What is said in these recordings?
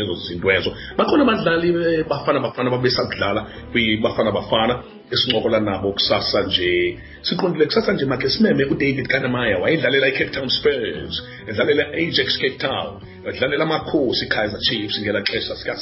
ezo zinto ezo bakhona abadlali eh, bafana bafana babesadlala kwibafana bafana esincokola nabo kusasa nje. Siqondile kusasa nje makhe simeme udavid kanamaya wayedlalela i-cape town spurs edlalela ajax cape town edlalela amakhosi kaizer chiefs ngela xesha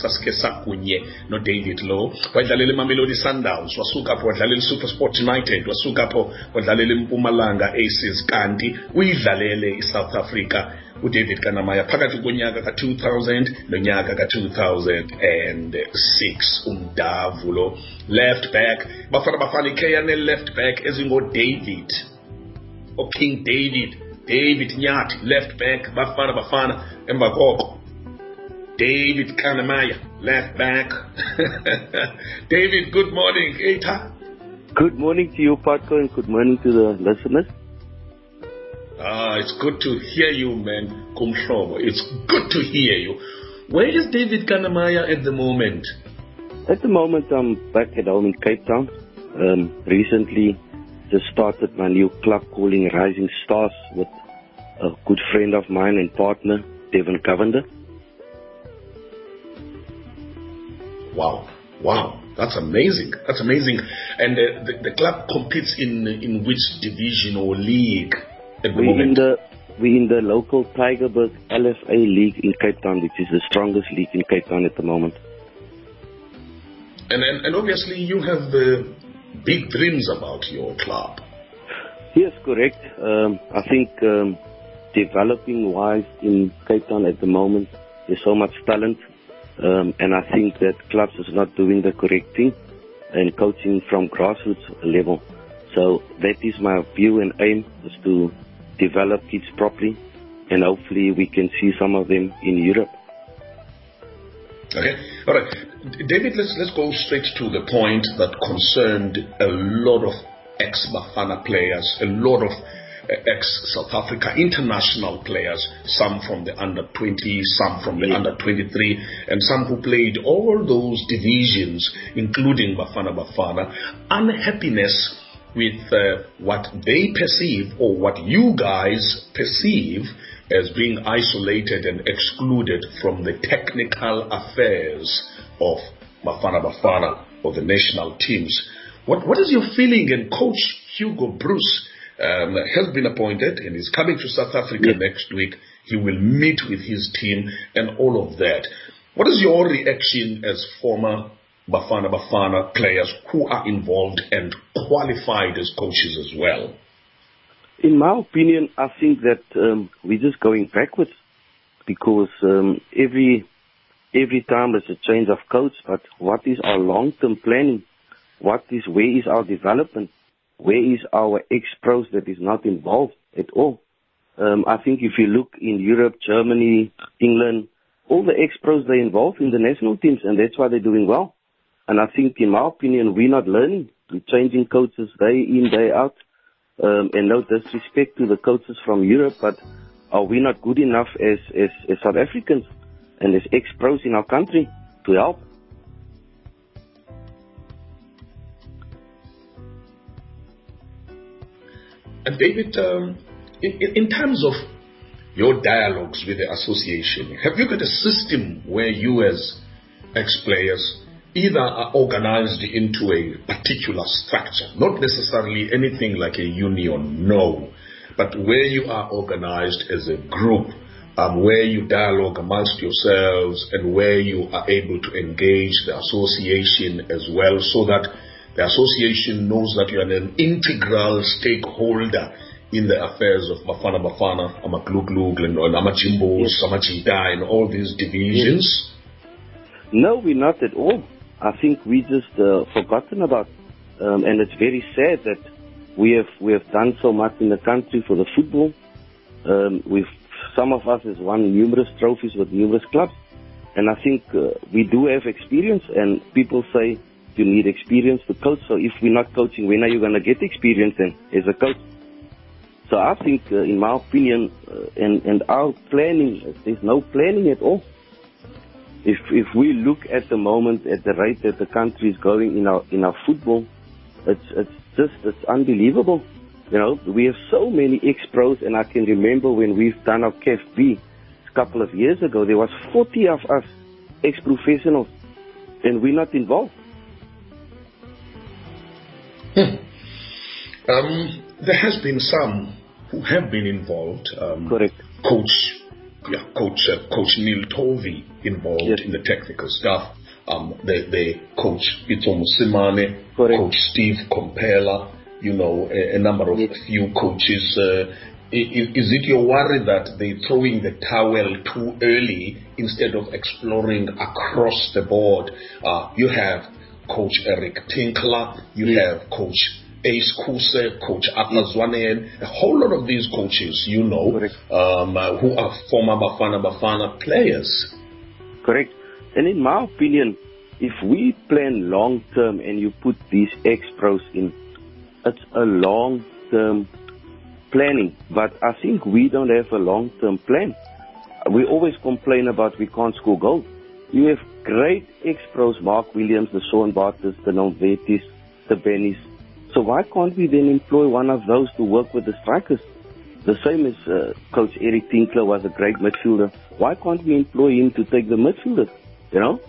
sasike sakunye nodavid low wayedlalela imamelodi sundowns wasuka pho wadlalela i-super sport united wasuka pho wadlalela impumalanga aces kanti uyidlalele isouth africa udavid kannemeyer phakathi konyaka ka-2000 nonyaka ka-2006 umdavu lo left back. Bafana bafana ikheyane left back ezingodavid oking david david nyathi left back bafana bafana. Emva koko david kannemeyer left back. David good morning eta Good morning to you, Patko, and good morning to the listeners. Ah, it's good to hear you, man, Kumhlobo. It's good to hear you. Where is David Kannemeyer at the moment? At the moment, I'm back at home in Cape Town. Um, recently, just started my new club calling Rising Stars with a good friend of mine and partner, Devon Cavender. Wow, wow, that's amazing. That's amazing. And uh, the, the club competes in in which division or league at the We're in the we're in the local Tygerberg LFA League in Cape Town, which is the strongest league in Cape Town at the moment. And, and and obviously you have uh, big dreams about your club. Yes, correct. Um, I think um, developing wise in Cape Town at the moment, there's so much talent, um, and I think that clubs is not doing the correct thing and coaching from grassroots level. So that is my view and aim is to develop kids properly, and hopefully we can see some of them in Europe. Okay, all right, David. Let's let's go straight to the point that concerned a lot of ex-Bafana players, a lot of uh, ex-South Africa international players, some from the under 20, some from the Yeah. under 23, and some who played all those divisions, including Bafana Bafana. Unhappiness with uh, what they perceive or what you guys perceive as being isolated and excluded from the technical affairs of Bafana Bafana or the national teams. What, what is your feeling? And Coach Hugo Broos um, has been appointed and is coming to South Africa Yeah. next week. He will meet with his team and all of that. What is your reaction as former Bafana Bafana players who are involved and qualified as coaches as well? In my opinion, I think that um, we're just going backwards because um, every every time there's a change of coach. But what is our long-term planning? What is where is our development? Where is our ex-pros that is not involved at all? Um, I think if you look in Europe, Germany, England, all the ex-pros they're involved in the national teams, and that's why they're doing well. And I think, in my opinion, we're not learning. We're changing coaches day in, day out. Um, and no disrespect to the coaches from Europe, but are we not good enough as, as, as South Africans and as ex-pros in our country to help? And David, um, in, in terms of your dialogues with the association, have you got a system where you as ex-players either are organized into a particular structure, not necessarily anything like a union, no, but where you are organized as a group, um, where you dialogue amongst yourselves and where you are able to engage the association as well so that the association knows that you are an integral stakeholder in the affairs of Bafana Bafana, Amaglug-glug, and Amajimbos, Amajita, and all these divisions. No, we're not at all. I think we just uh, forgotten about, um, and it's very sad that we have we have done so much in the country for the football. Um, we've some of us has won numerous trophies with numerous clubs, and I think uh, we do have experience. And people say you need experience to coach. So if we're not coaching, when are you going to get experience then as a coach? So I think, uh, in my opinion, uh, and and our planning, there's no planning at all if if we look at the moment at the rate that the country is going in our in our football, it's it's just it's unbelievable. You know, we have so many ex pros, and I can remember when we've done our CAF B, couple of years ago, there was 40 of us ex-professionals, and we're not involved. Hmm. Um, there has been some who have been involved. Um, Correct. Coach, yeah, Coach uh, Coach Neil Tovey involved Yes. in the technical stuff. Um, the, the coach Pitso Mosimane, Correct. Coach Steve Komphela, you know, a, a number of Yes. few coaches. Uh, is it your worry that they're throwing the towel too early instead of exploring across the board? Uh, you have Coach Eric Tinkler, you Yes. have Coach Ace Kuse, Coach Arthur Zwane, a whole lot of these coaches, you know, um, uh, who are former Bafana Bafana players. Correct. And in my opinion, if we plan long term and you put these ex pros in, it's a long term planning. But I think we don't have a long term plan. We always complain about we can't score goals. You have great ex pros, Mark Williams, the Shaun Bartletts, the Nomvethes, the Bennies. So why can't we then employ one of those to work with the strikers? The same as uh, Coach Eric Tinkler was a great midfielder. Why can't we employ him to take the midfielders? You know?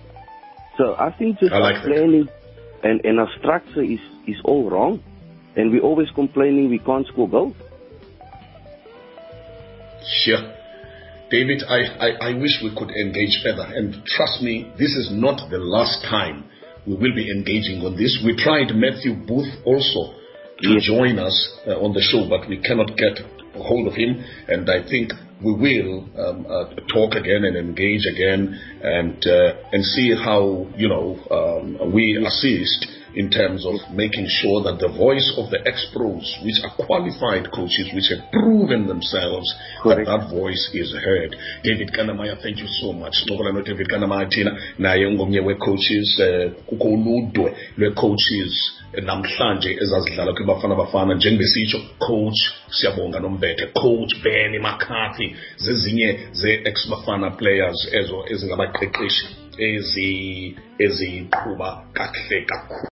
So I think just I like our that. planning and, and our structure is, is all wrong. And we're always complaining we can't score goals. Sure. David, I, I, I wish we could engage further. And trust me, this is not the last time we will be engaging on this. We tried Matthew Booth also to Yes. join us uh, on the show, but we cannot get hold of him. And I think we will um, uh, talk again and engage again and uh, and see how you know um, we assist in terms of making sure that the voice of the ex-pros, which are qualified coaches, which have proven themselves, that Correct. that voice is heard. David Kanamaya, thank you so much. David Kanamaya thina naye ngomnye we-coaches eh, kukho uludwe lwe-coaches eh, namhlanje ezazidlala kwibafana bafana njengbesitsho coach siyabonga nombethe coach benny mccarthy zezinye ze-ex bafana players ezo ezingabaqeqeshi ezi eziqhuba kakuhle kakhulu